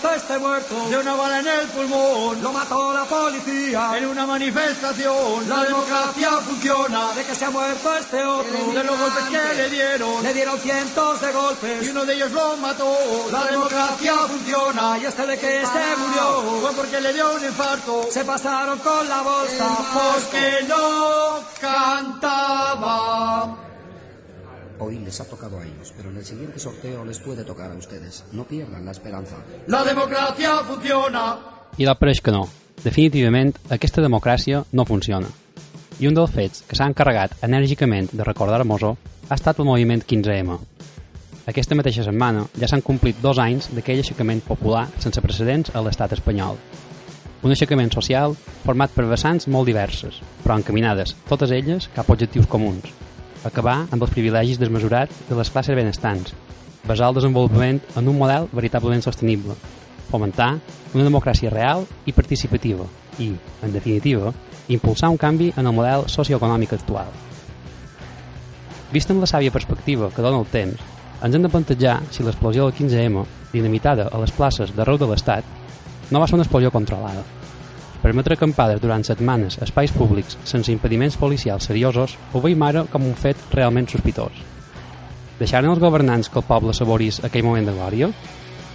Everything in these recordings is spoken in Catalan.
muerto este muerto. De una bala en el pulmón. Lo mató la policía. En una manifestación. La democracia funciona. De que se ha muerto este otro. De los golpes que le dieron. Le dieron cientos de golpes. Y uno de ellos lo mató. La democracia funciona. Y este de que se murió. Fue porque le dio un infarto. Se pasaron con la bolsa. Porque no cantaba. Hoy les ha tocado a ellos, pero en el siguiente sorteo les puede tocar a ustedes. No pierdan la esperanza. La democràcia funciona. I la pareix que no. Definitivament, aquesta democràcia no funciona. I un dels fets que s'ha encarregat enèrgicament de recordar-nos-ho ha estat el moviment 15M. Aquesta mateixa setmana ja s'han complit dos anys d'aquell aixecament popular sense precedents a l'estat espanyol. Un aixecament social format per vessants molt diverses, però encaminades, totes elles, cap a objectius comuns. Acabar amb els privilegis desmesurats de les classes benestants, basar el desenvolupament en un model veritablement sostenible, fomentar una democràcia real i participativa i, en definitiva, impulsar un canvi en el model socioeconòmic actual. Vist amb la sàvia perspectiva que dona el temps, ens hem de plantejar si l'explosió del 15M, dinamitada a les places d'arreu de l'Estat, no va ser una explosió controlada. Permetre acampades durant setmanes a espais públics sense impediments policials seriosos ho veiem ara com un fet realment sospitós. Deixaren els governants que el poble saborís aquell moment de glòria?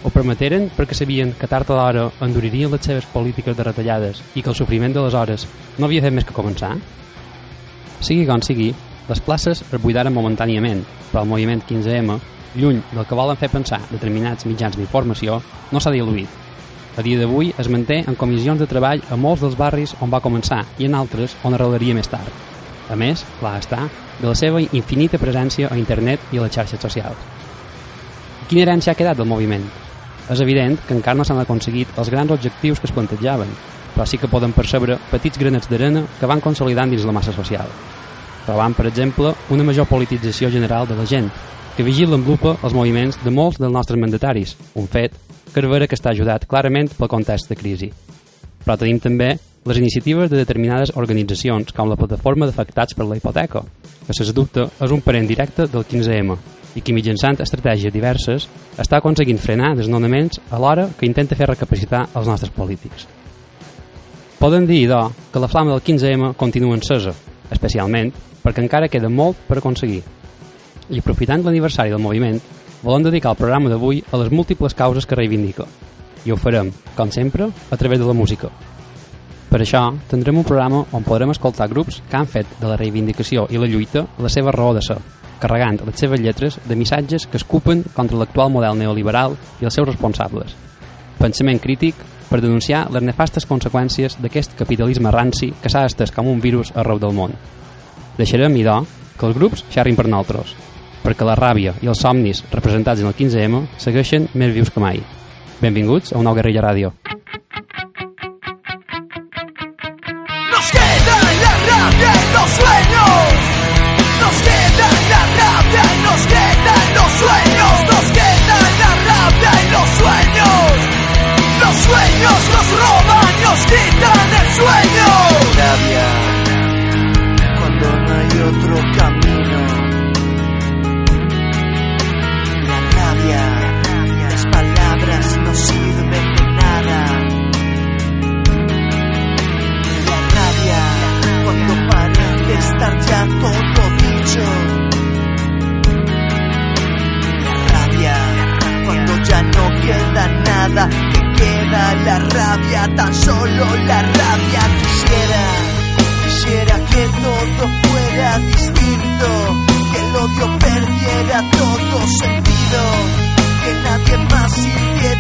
O permeteren perquè sabien que tard o d'hora enduririen les seves polítiques de retallades i que el sofriment de les hores no havia fet més que començar? Sigui com sigui, les places es buidaren momentàniament, però el moviment 15M, lluny del que volen fer pensar determinats mitjans d'informació, no s'ha diluït. A dia d'avui es manté en comissions de treball a molts dels barris on va començar i en altres on arrelaria més tard. A més, clar està, de la seva infinita presència a internet i a les xarxes socials. Quina herència ha quedat del moviment? És evident que encara no s'han aconseguit els grans objectius que es plantejaven, però sí que poden percebre petits granets d'arena que van consolidant dins la massa social. Trobant, per exemple, una major politització general de la gent, que vigila amb lupa els moviments de molts dels nostres mandataris, un fet que és vera que està ajudat clarament pel context de crisi. Però tenim també les iniciatives de determinades organitzacions, com la plataforma d'afectats per la hipoteca, que, sens dubte, és un parent directe del 15M i que mitjançant estratègies diverses està aconseguint frenar desnonaments alhora que intenta fer recapacitar els nostres polítics. Poden dir, idò, que la flama del 15M continua encesa, especialment perquè encara queda molt per aconseguir. I aprofitant l'aniversari del moviment, volem dedicar el programa d'avui a les múltiples causes que reivindica. I ho farem, com sempre, a través de la música. Per això, tindrem un programa on podrem escoltar grups que han fet de la reivindicació i la lluita la seva raó de ser, carregant les seves lletres de missatges que escupen contra l'actual model neoliberal i els seus responsables. Pensament crític per denunciar les nefastes conseqüències d'aquest capitalisme ranci que s'ha estès com un virus arreu del món. Deixarem, idò, que els grups xerrin per nosaltres, perquè la ràbia i els somnis representats en el 15M segueixen més vius que mai. Benvinguts a un nou Guerrilla Ràdio. Nos queda la rabia en los sueños. Nos queda la rabia y nos quedan los sueños. Nos queda la rabia en los sueños. Los sueños nos roban, nos quitan el sueño. rabia cuando no hay otro camino. Estar ya todo dicho. La rabia cuando ya no queda nada, que queda la rabia, tan solo la rabia quisiera. Quisiera que todo fuera distinto, que el odio perdiera todo sentido, que nadie más sintiera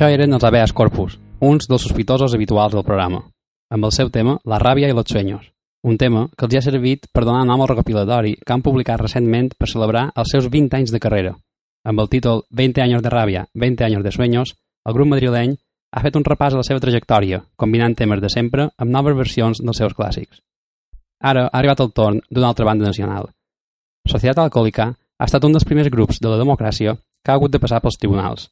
Això eren els habeas corpus, uns dels sospitosos habituals del programa, amb el seu tema La ràbia i los sueños, un tema que els ha servit per donar nom al recopilatori que han publicat recentment per celebrar els seus 20 anys de carrera. Amb el títol 20 anys de ràbia, 20 anys de sueños, el grup madrileny ha fet un repàs a la seva trajectòria, combinant temes de sempre amb noves versions dels seus clàssics. Ara ha arribat el torn d'una altra banda nacional. Societat Alcohòlica ha estat un dels primers grups de la democràcia que ha hagut de passar pels tribunals.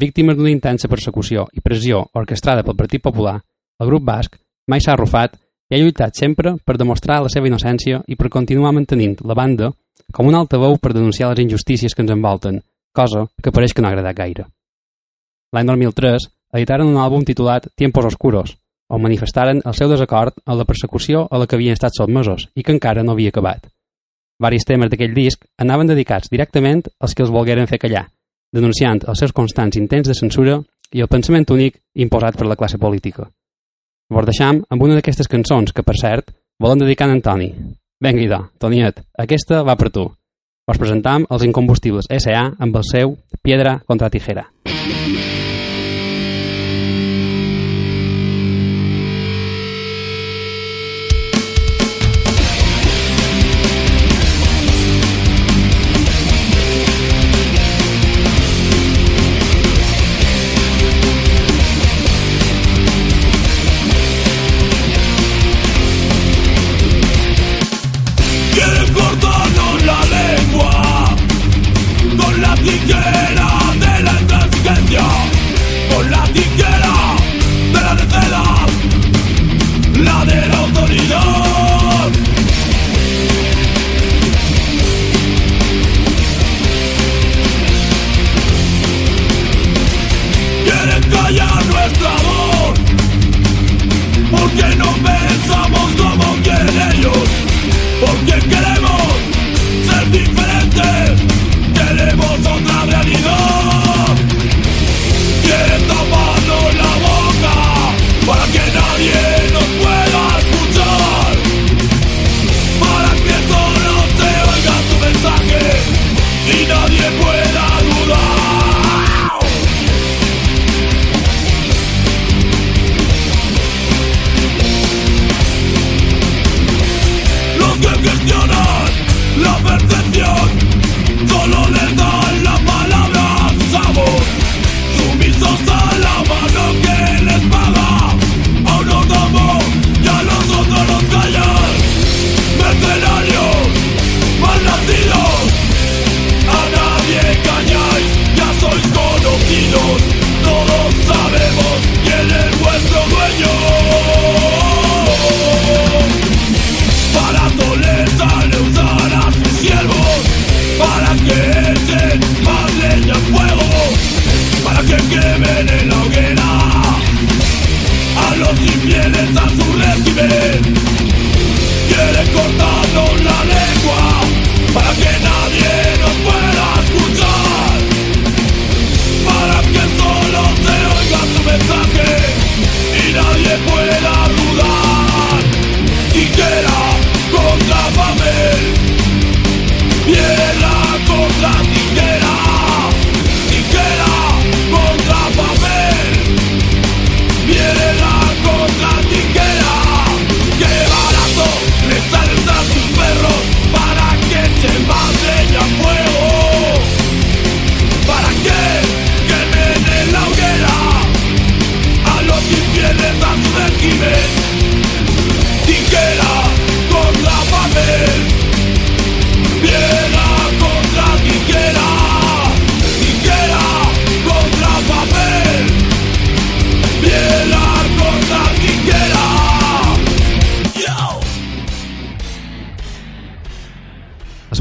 Víctimes d'una intensa persecució i pressió orquestrada pel Partit Popular, el grup basc mai s'ha arrufat i ha lluitat sempre per demostrar la seva innocència i per continuar mantenint la banda com un altaveu per denunciar les injustícies que ens envolten, cosa que pareix que no ha agradat gaire. L'any 2003 editaren un àlbum titulat Tiempos Oscuros, on manifestaren el seu desacord amb la persecució a la que havien estat sotmesos i que encara no havia acabat. Varis temes d'aquell disc anaven dedicats directament als que els volgueren fer callar, denunciant els seus constants intents de censura i el pensament únic imposat per la classe política. Vos deixam amb una d'aquestes cançons que, per cert, volen dedicar a en Toni. Vinga, idò, Toniet, aquesta va per tu. Us presentam els incombustibles S.A. amb el seu Piedra contra Tijera. Quieren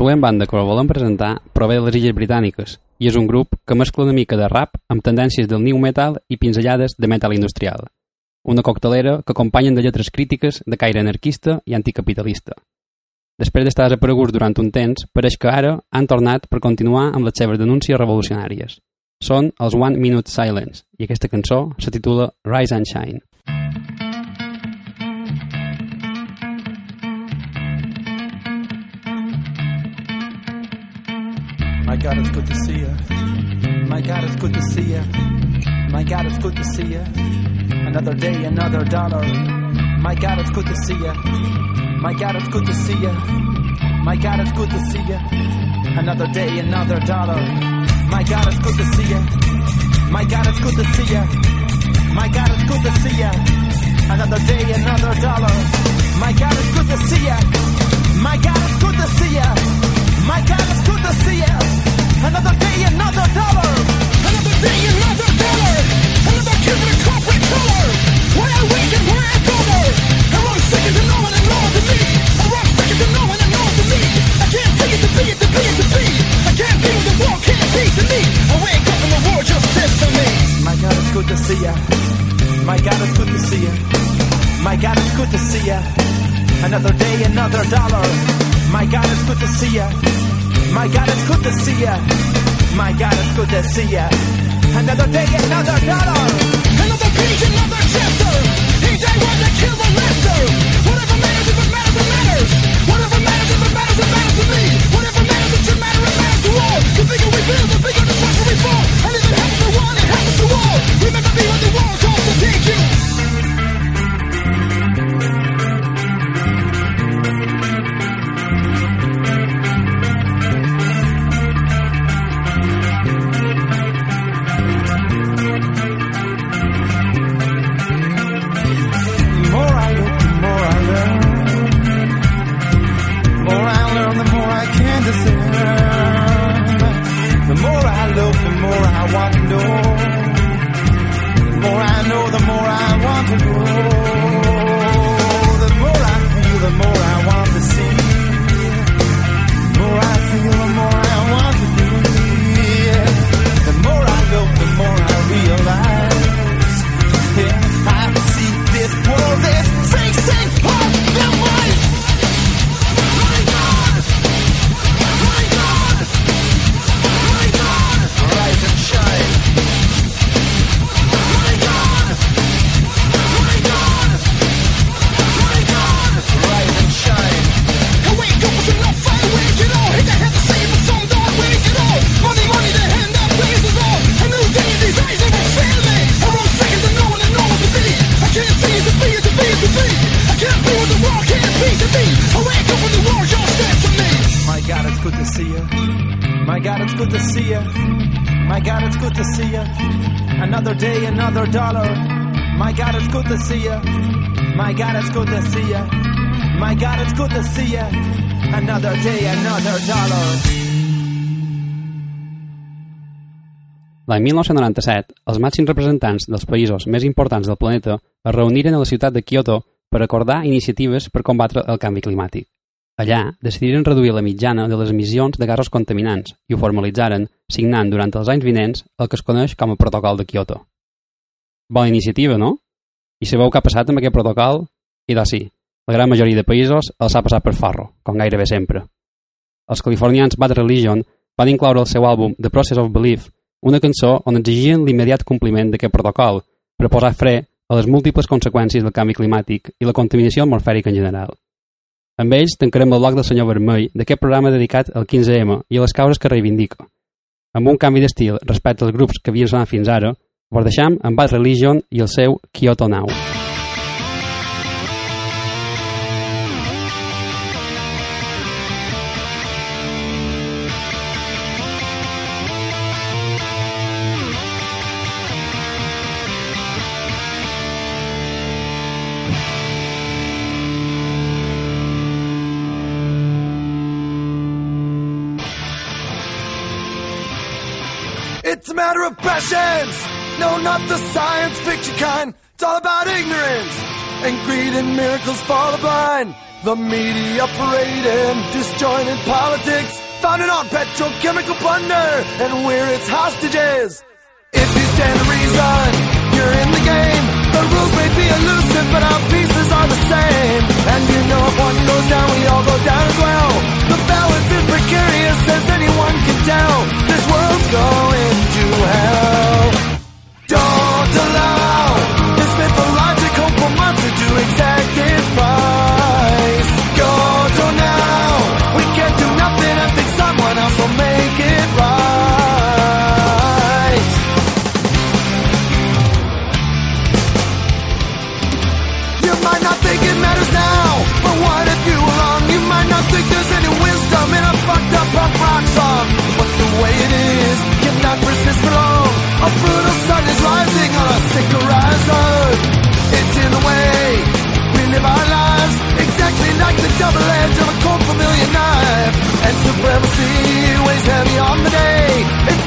Següent banda que us volem presentar prové de les Illes Britàniques i és un grup que mescla una mica de rap amb tendències del new metal i pinzellades de metal industrial. Una coctelera que acompanyen de lletres crítiques de caire anarquista i anticapitalista. Després d'estar desapareguts durant un temps, pareix que ara han tornat per continuar amb les seves denúncies revolucionàries. Són els One Minute Silence i aquesta cançó se titula Rise and Shine. My God, it's good to see you. My God, it's good to see you. My God, it's good to see you. Another day, another dollar. My God, it's good to see you. My God, it's good to see you. My God, it's good to see you. Another day, another dollar. My God, it's good to see you. My God, it's good to see you. My God, it's good to see you. Another day, another dollar. My God, it's good to see you. My God, it's good to see you. See ya. Another day, another it's good to see you. My God, it's good to see you. Another day, another dollar. L'any 1997, els màxims representants dels països més importants del planeta es reuniren a la ciutat de Kyoto per acordar iniciatives per combatre el canvi climàtic. Allà decidiren reduir la mitjana de les emissions de gasos contaminants i ho formalitzaren signant durant els anys vinents el que es coneix com a protocol de Kyoto. Bona iniciativa, no? I sabeu què ha passat amb aquest protocol? I doncs sí, la gran majoria de països els ha passat per forro, com gairebé sempre. Els californians Bad Religion van incloure al seu àlbum The Process of Belief una cançó on exigien l'immediat compliment d'aquest protocol per posar fre a les múltiples conseqüències del canvi climàtic i la contaminació atmosfèrica en general. Amb ells tancarem el bloc del senyor Vermell d'aquest programa dedicat al 15M i a les causes que reivindica. Amb un canvi d'estil respecte als grups que havien sonat fins ara, vos deixam amb Bad Religion i el seu Kyoto Now. It's a passions. No, not the science fiction kind. It's all about ignorance and greed and miracles for the blind. The media parading disjointed politics, founded on petrochemical plunder, and we're its hostages. If you stand to reason, you're in the game. The rules may be elusive, but our pieces are the same. And you know if one goes down, we all go down as well. The balance is precarious, as anyone can tell. This world's going hell. Don't allow sick horizon. It's in the way we live our lives, exactly like the double edge of a cold familiar knife. And supremacy weighs heavy on the day. It's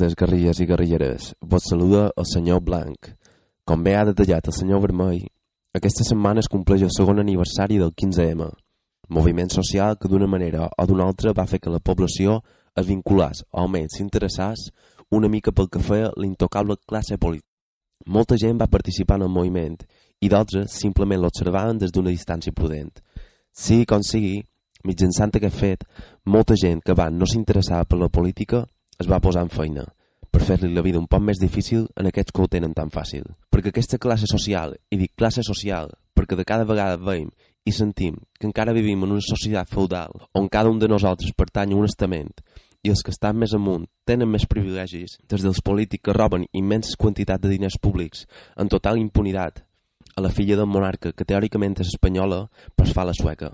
Tardes, guerrilles i guerrilleres. Vos saluda el senyor Blanc. Com bé ha detallat el senyor Vermell, aquesta setmana es compleix el segon aniversari del 15M, moviment social que d'una manera o d'una altra va fer que la població es vinculés, o almenys s'interessés, una mica pel que feia l'intocable classe política. Molta gent va participar en el moviment i d'altres simplement l'observaven des d'una distància prudent. Sigui com sigui, mitjançant aquest fet, molta gent que abans no s'interessava per la política es va posar en feina per fer-li la vida un poc més difícil en aquests que ho tenen tan fàcil. Perquè aquesta classe social, i dic classe social perquè de cada vegada veiem i sentim que encara vivim en una societat feudal on cada un de nosaltres pertany a un estament i els que estan més amunt tenen més privilegis, des dels polítics que roben immenses quantitats de diners públics en total impunitat a la filla del monarca que teòricament és espanyola però es fa la sueca.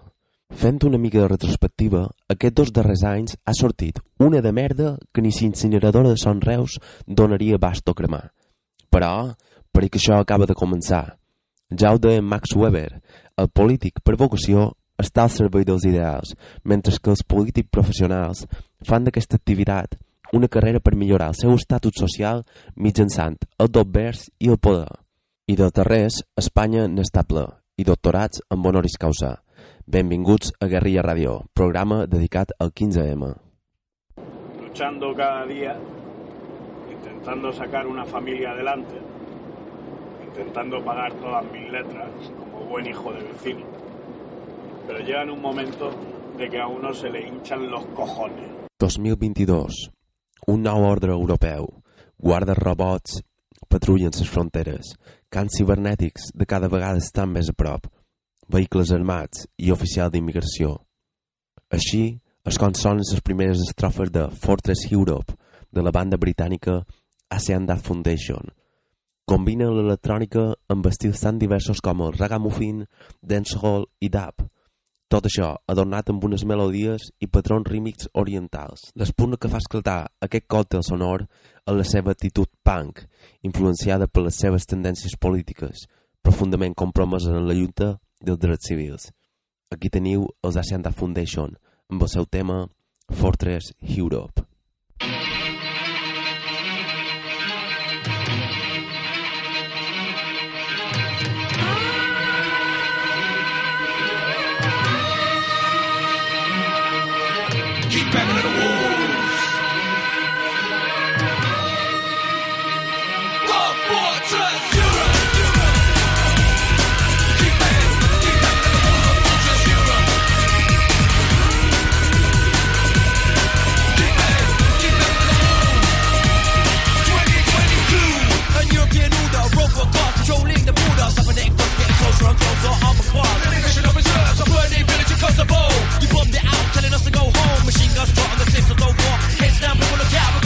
Fent una mica de retrospectiva, aquests dos darrers anys ha sortit una de merda que ni l'incineradora de Son Reus donaria bast a cremar. Però, perquè això acaba de començar. Ja ho deia Max Weber, el polític per vocació està al servei dels ideals, mentre que els polítics professionals fan d'aquesta activitat una carrera per millorar el seu estatus social mitjançant el dobbers i el poder. I dels darrers, Espanya n'està ple, i doctorats amb honoris causa. Benvinguts a Guerrilla Radio, programa dedicat al 15M. Luchando cada día, intentando sacar una familia adelante, intentando pagar todas mis letras como buen hijo de vecino. Pero llega en un momento de que a uno se le hinchan los cojones. 2022. Un nou ordre europeu. Guardes robots patrullen les fronteres. Cants cibernètics de cada vegada estan més a prop. Vehicles armats i oficial d'immigració. Així és com les primeres estrofes de Fortress Europe de la banda britànica ASEAN Dad Foundation. Combina l'electrònica amb estils tan diversos com el ragamuffin, dancehall i dub. Tot això adornat amb unes melodies i patrons rítmics orientals. L'espunt que fa esclatar aquest còctel sonor és la seva actitud punk, influenciada per les seves tendències polítiques, profundament compromeses en la lluita dels drets civils. Aquí teniu els Asianda Foundation amb el seu tema Fortress Europe. Keep banging at the drunk on the armor club. The nigga should reserves. A burning village in Kosovo. You bombed it out, telling us to go home. Machine guns shot on the tips, so don't. Heads down, people look out.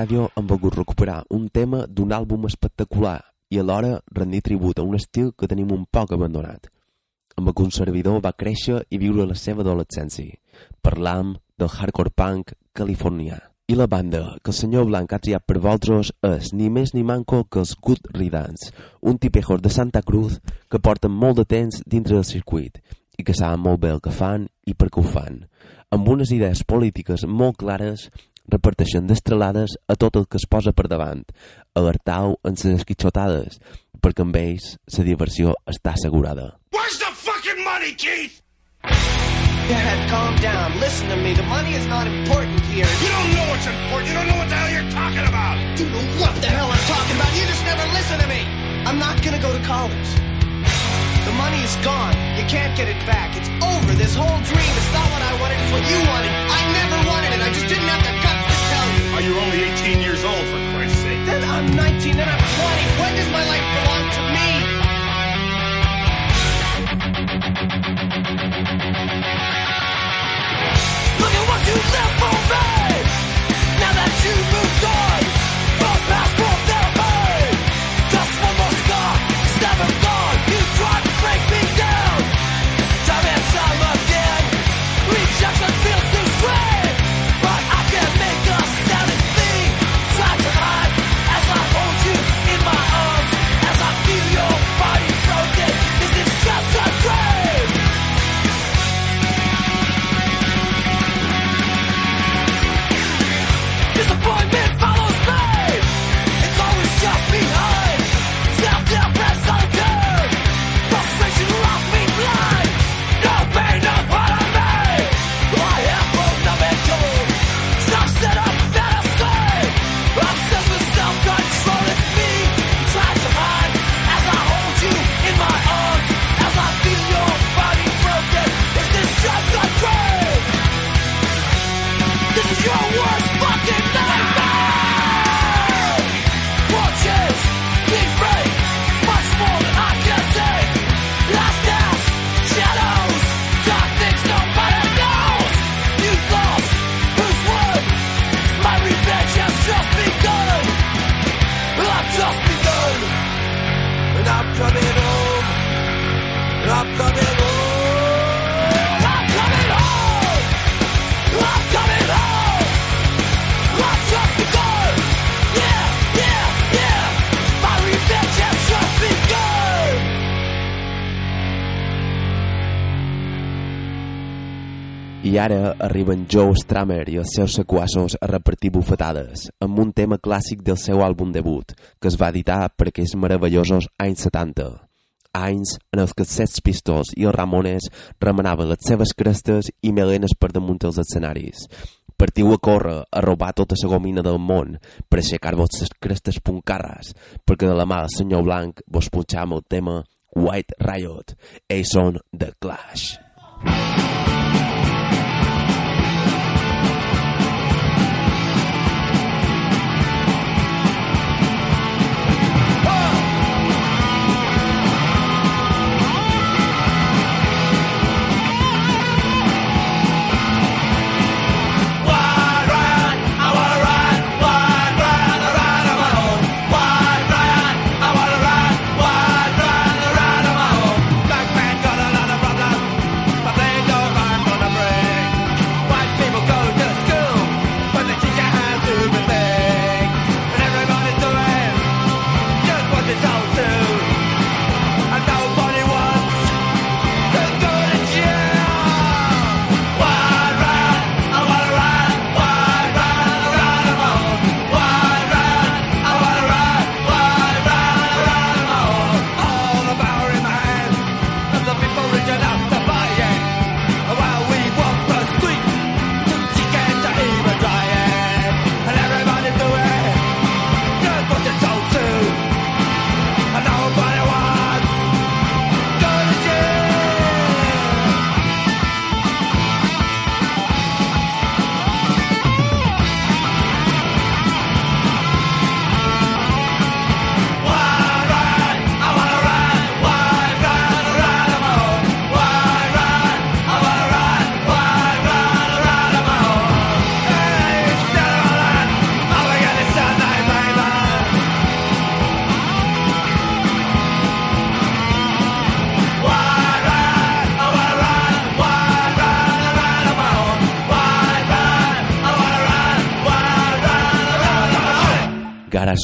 Ràdio hem volgut recuperar un tema d'un àlbum espectacular i alhora rendir tribut a un estil que tenim un poc abandonat, amb el servidor va créixer i viure la seva adolescència. Parlam del hardcore punk californià. I la banda que el senyor Blanc ha triat per vosaltres és ni més ni manco que els Good Ridans, un tipejos de Santa Cruz que porten molt de temps dintre del circuit i que saben molt bé el que fan i per què ho fan. Amb unes idees polítiques molt clares reparteixen destrelades a tot el que es posa per davant. Alertau en les esquitxotades, perquè amb ells la diversió està assegurada. Where's the fucking money, Keith? Dad, calm down. Listen to me. The money is not important here. You don't know what's important. You don't know what the hell you're talking about. You know what the hell I'm talking about. You just never listen to me. I'm not gonna go to college. Money is gone. You can't get it back. It's over. This whole dream, it's not what I wanted, it's what you wanted. I never wanted it. I just didn't have the guts to tell you. Oh, you're only 18 years old, for Christ's sake. Then I'm 19, then I'm 20. When does my life belong to me? Look at what you left for me. Now that you moved on, ara arriben Joe Stramer i els seus sequassos a repartir bufetades, amb un tema clàssic del seu àlbum debut, que es va editar per aquells meravellosos anys 70. Anys en els que els Sets Pistols i els Ramones remenaven les seves crestes i melenes per damunt dels escenaris. Partiu a córrer, a robar tota la gomina del món per aixecar-vos les crestes puncarres, perquè de la mà del senyor Blanc vos punxam el tema White Riot. Ells són The Clash. Black man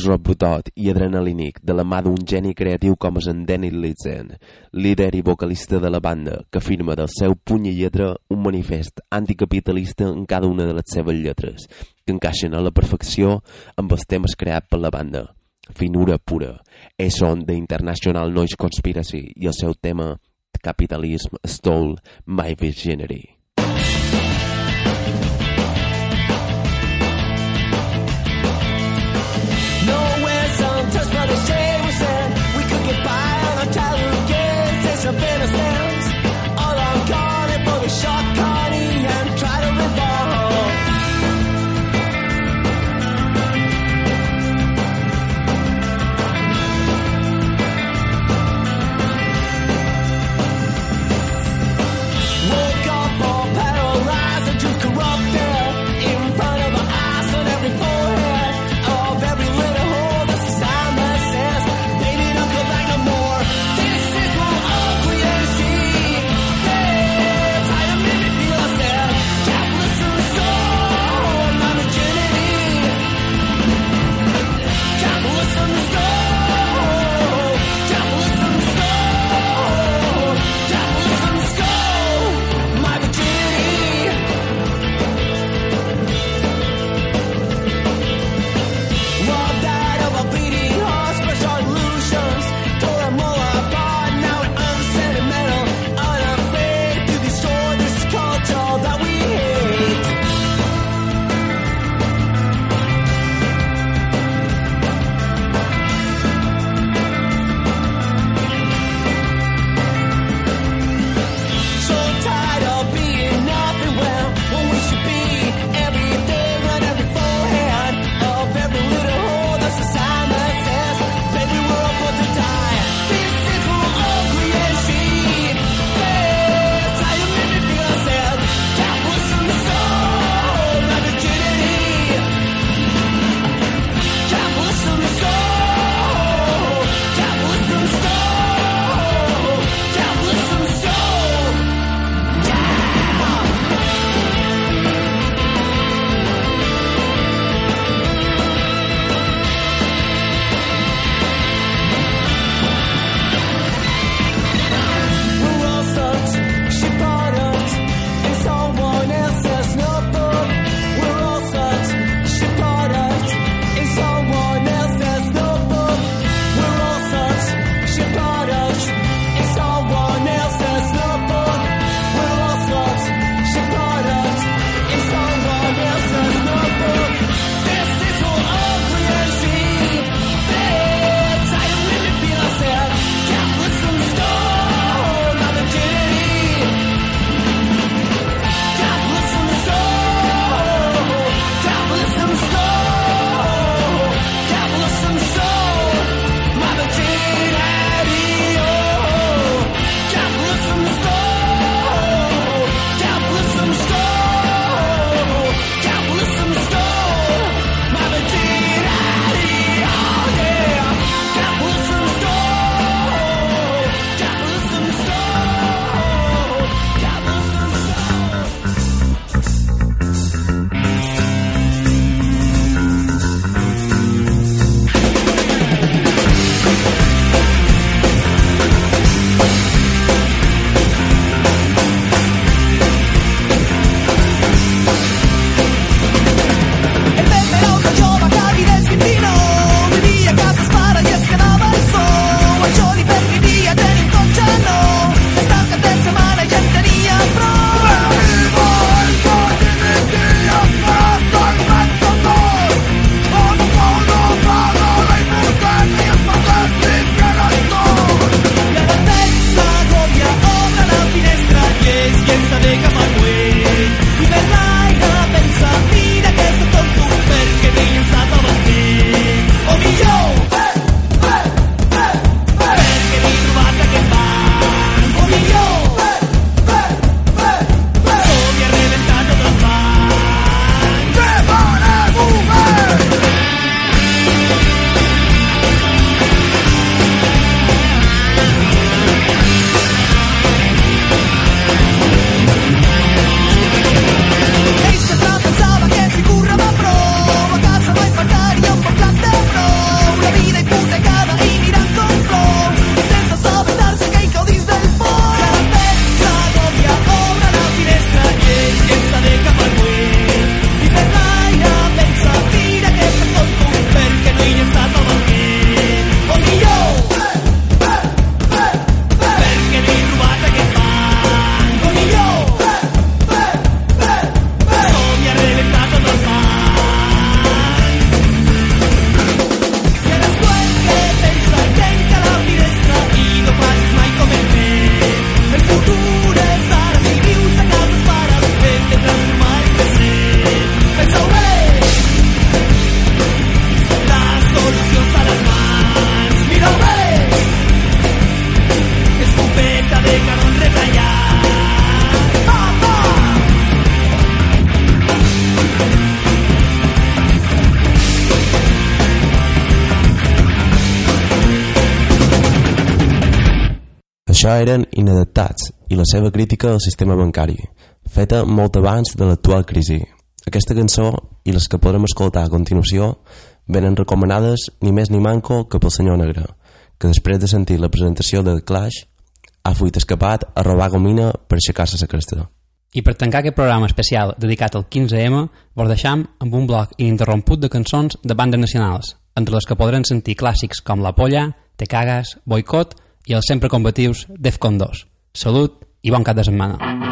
Braç robotot i adrenalínic de la mà d'un geni creatiu com és en Danny Litzen, líder i vocalista de la banda, que firma del seu puny i lletra un manifest anticapitalista en cada una de les seves lletres, que encaixen a la perfecció amb els temes creats per la banda. Finura pura. És on The International Noise Conspiracy i el seu tema Capitalism Stole My Virginity. Això eren inadaptats i la seva crítica al sistema bancari, feta molt abans de l'actual crisi. Aquesta cançó i les que podrem escoltar a continuació venen recomanades ni més ni manco que pel senyor Negre, que després de sentir la presentació de The Clash ha fuit escapat a robar gomina per aixecar-se la cresta. I per tancar aquest programa especial dedicat al 15M, vos deixam amb un bloc ininterromput de cançons de bandes nacionals, entre les que podran sentir clàssics com La Polla, Te Cagas, Boicot i els sempre combatius Defcon 2. Salut i bon cap de setmana.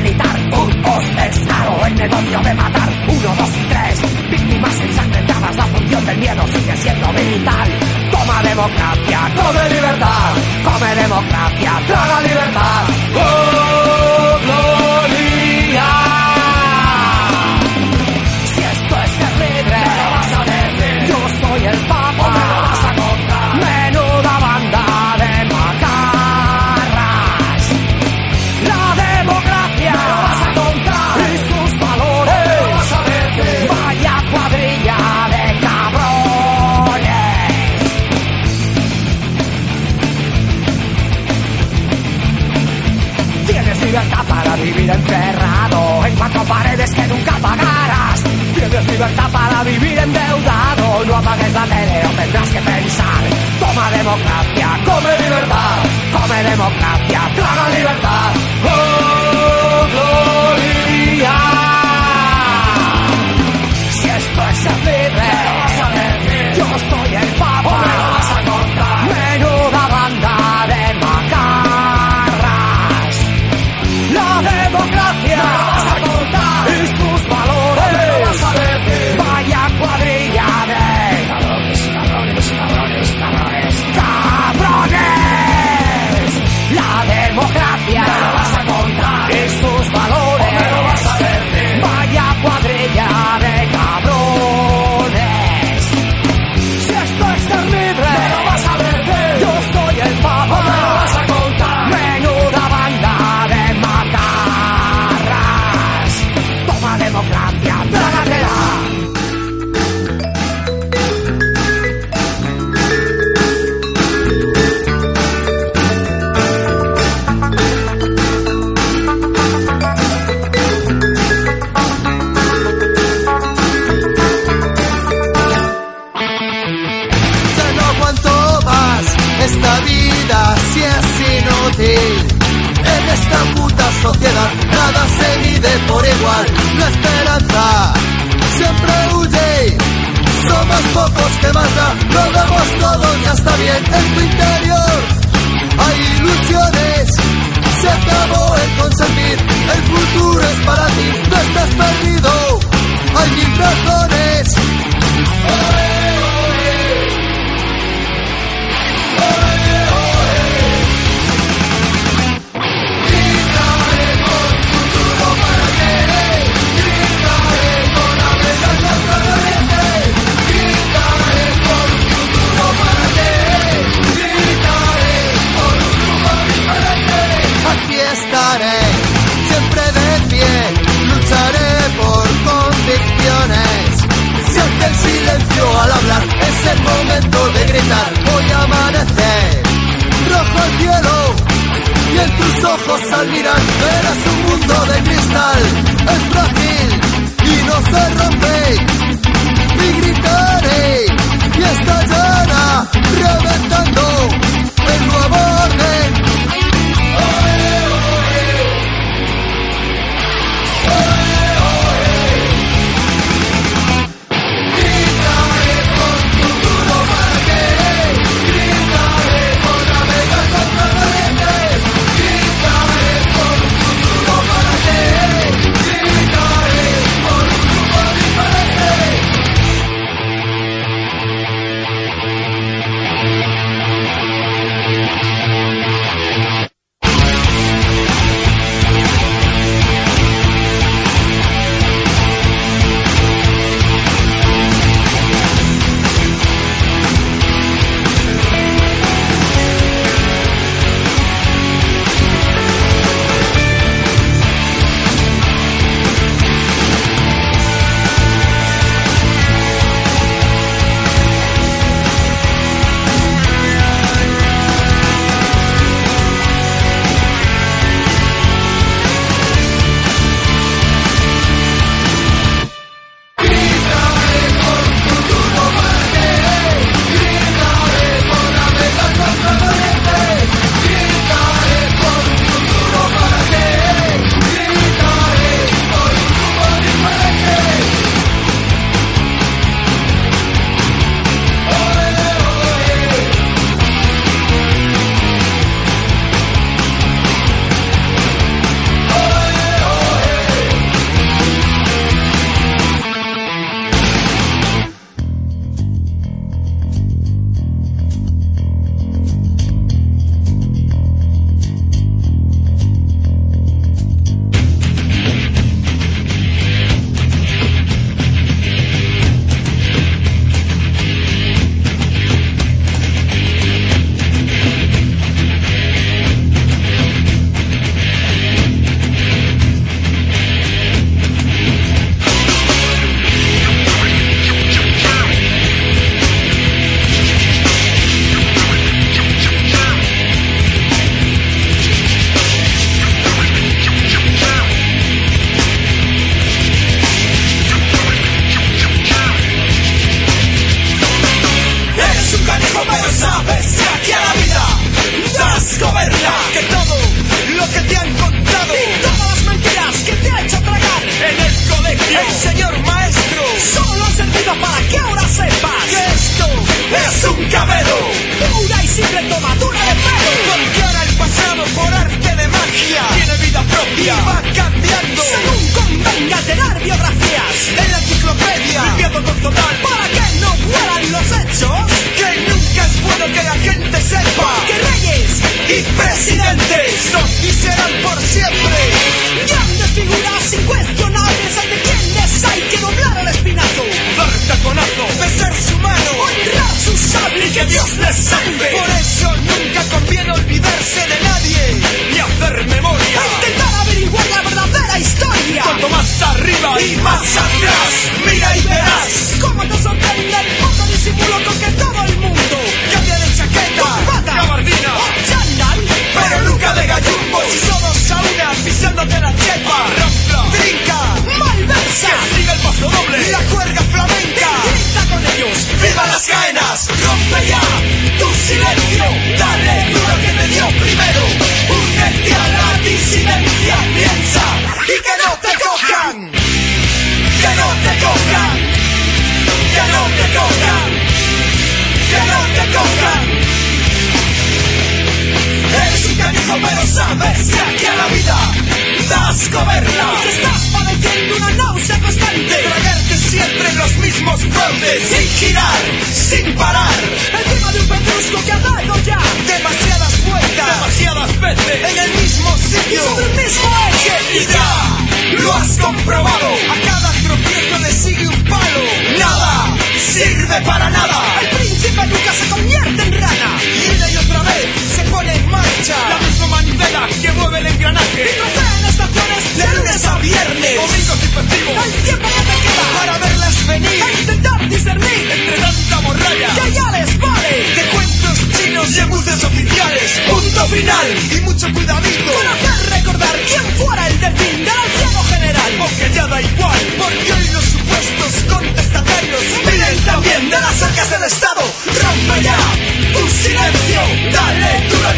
militar, turcos, estado, el negocio de matar, uno, dos y tres, víctimas ensangrentadas, la función del miedo sigue siendo vital. Toma democracia, come libertad, come democracia, traga libertad. ¡Oh! encerrado en cuatro paredes que nunca pagarás. Tienes libertad para vivir endeudado. No apagues la tele o tendrás que pensar. Toma democracia, come libertad. Come democracia, traga libertad. ¡Oh, gloria! Sin girar, sin parar Encima de un pedrusco que ha dado ya Demasiadas vueltas Demasiadas veces En el mismo sitio sobre el mismo eje Y ya lo has comprobado A cada tropiezo le sigue un palo Nada sirve para nada El príncipe nunca se convierte en rana Y una y otra vez se pone en marcha La misma manivela que mueve el engranaje Y trocea en estaciones de lunes a viernes Domingos y festivos El tiempo que te queda. Para verlas venir. A intentar discernir entre tanta morralla. Que ya les vale. De cuentos chinos y buses oficiales. Punto final. Y mucho cuidadito. Con hacer recordar quién fuera el delfín del anciano general. Porque ya da igual. Porque hoy los supuestos contestatarios Vienen también de las arcas del Estado. Rompe ya tu silencio. Dale duro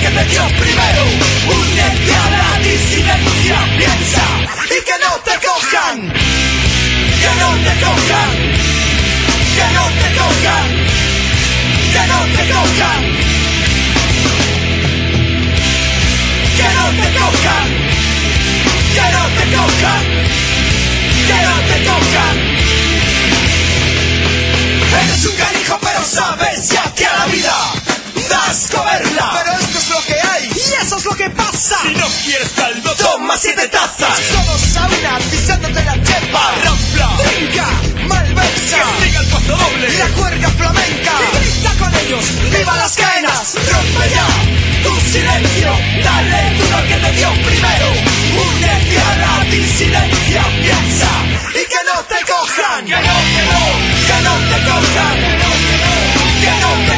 eso es lo que pasa. Si no quieres caldo, toma siete tazas. Todos a una, pisándote la chepa. Rampla, trinca, malversa. Castiga el paso doble. La cuerda flamenca. Y grita con ellos, viva las cadenas. Rompe ya tu silencio. Dale duro que te dio primero. Únete a la disidencia, piensa. Y que no te cojan. Que no, que no. Que no te cojan. Que no, que. Que no te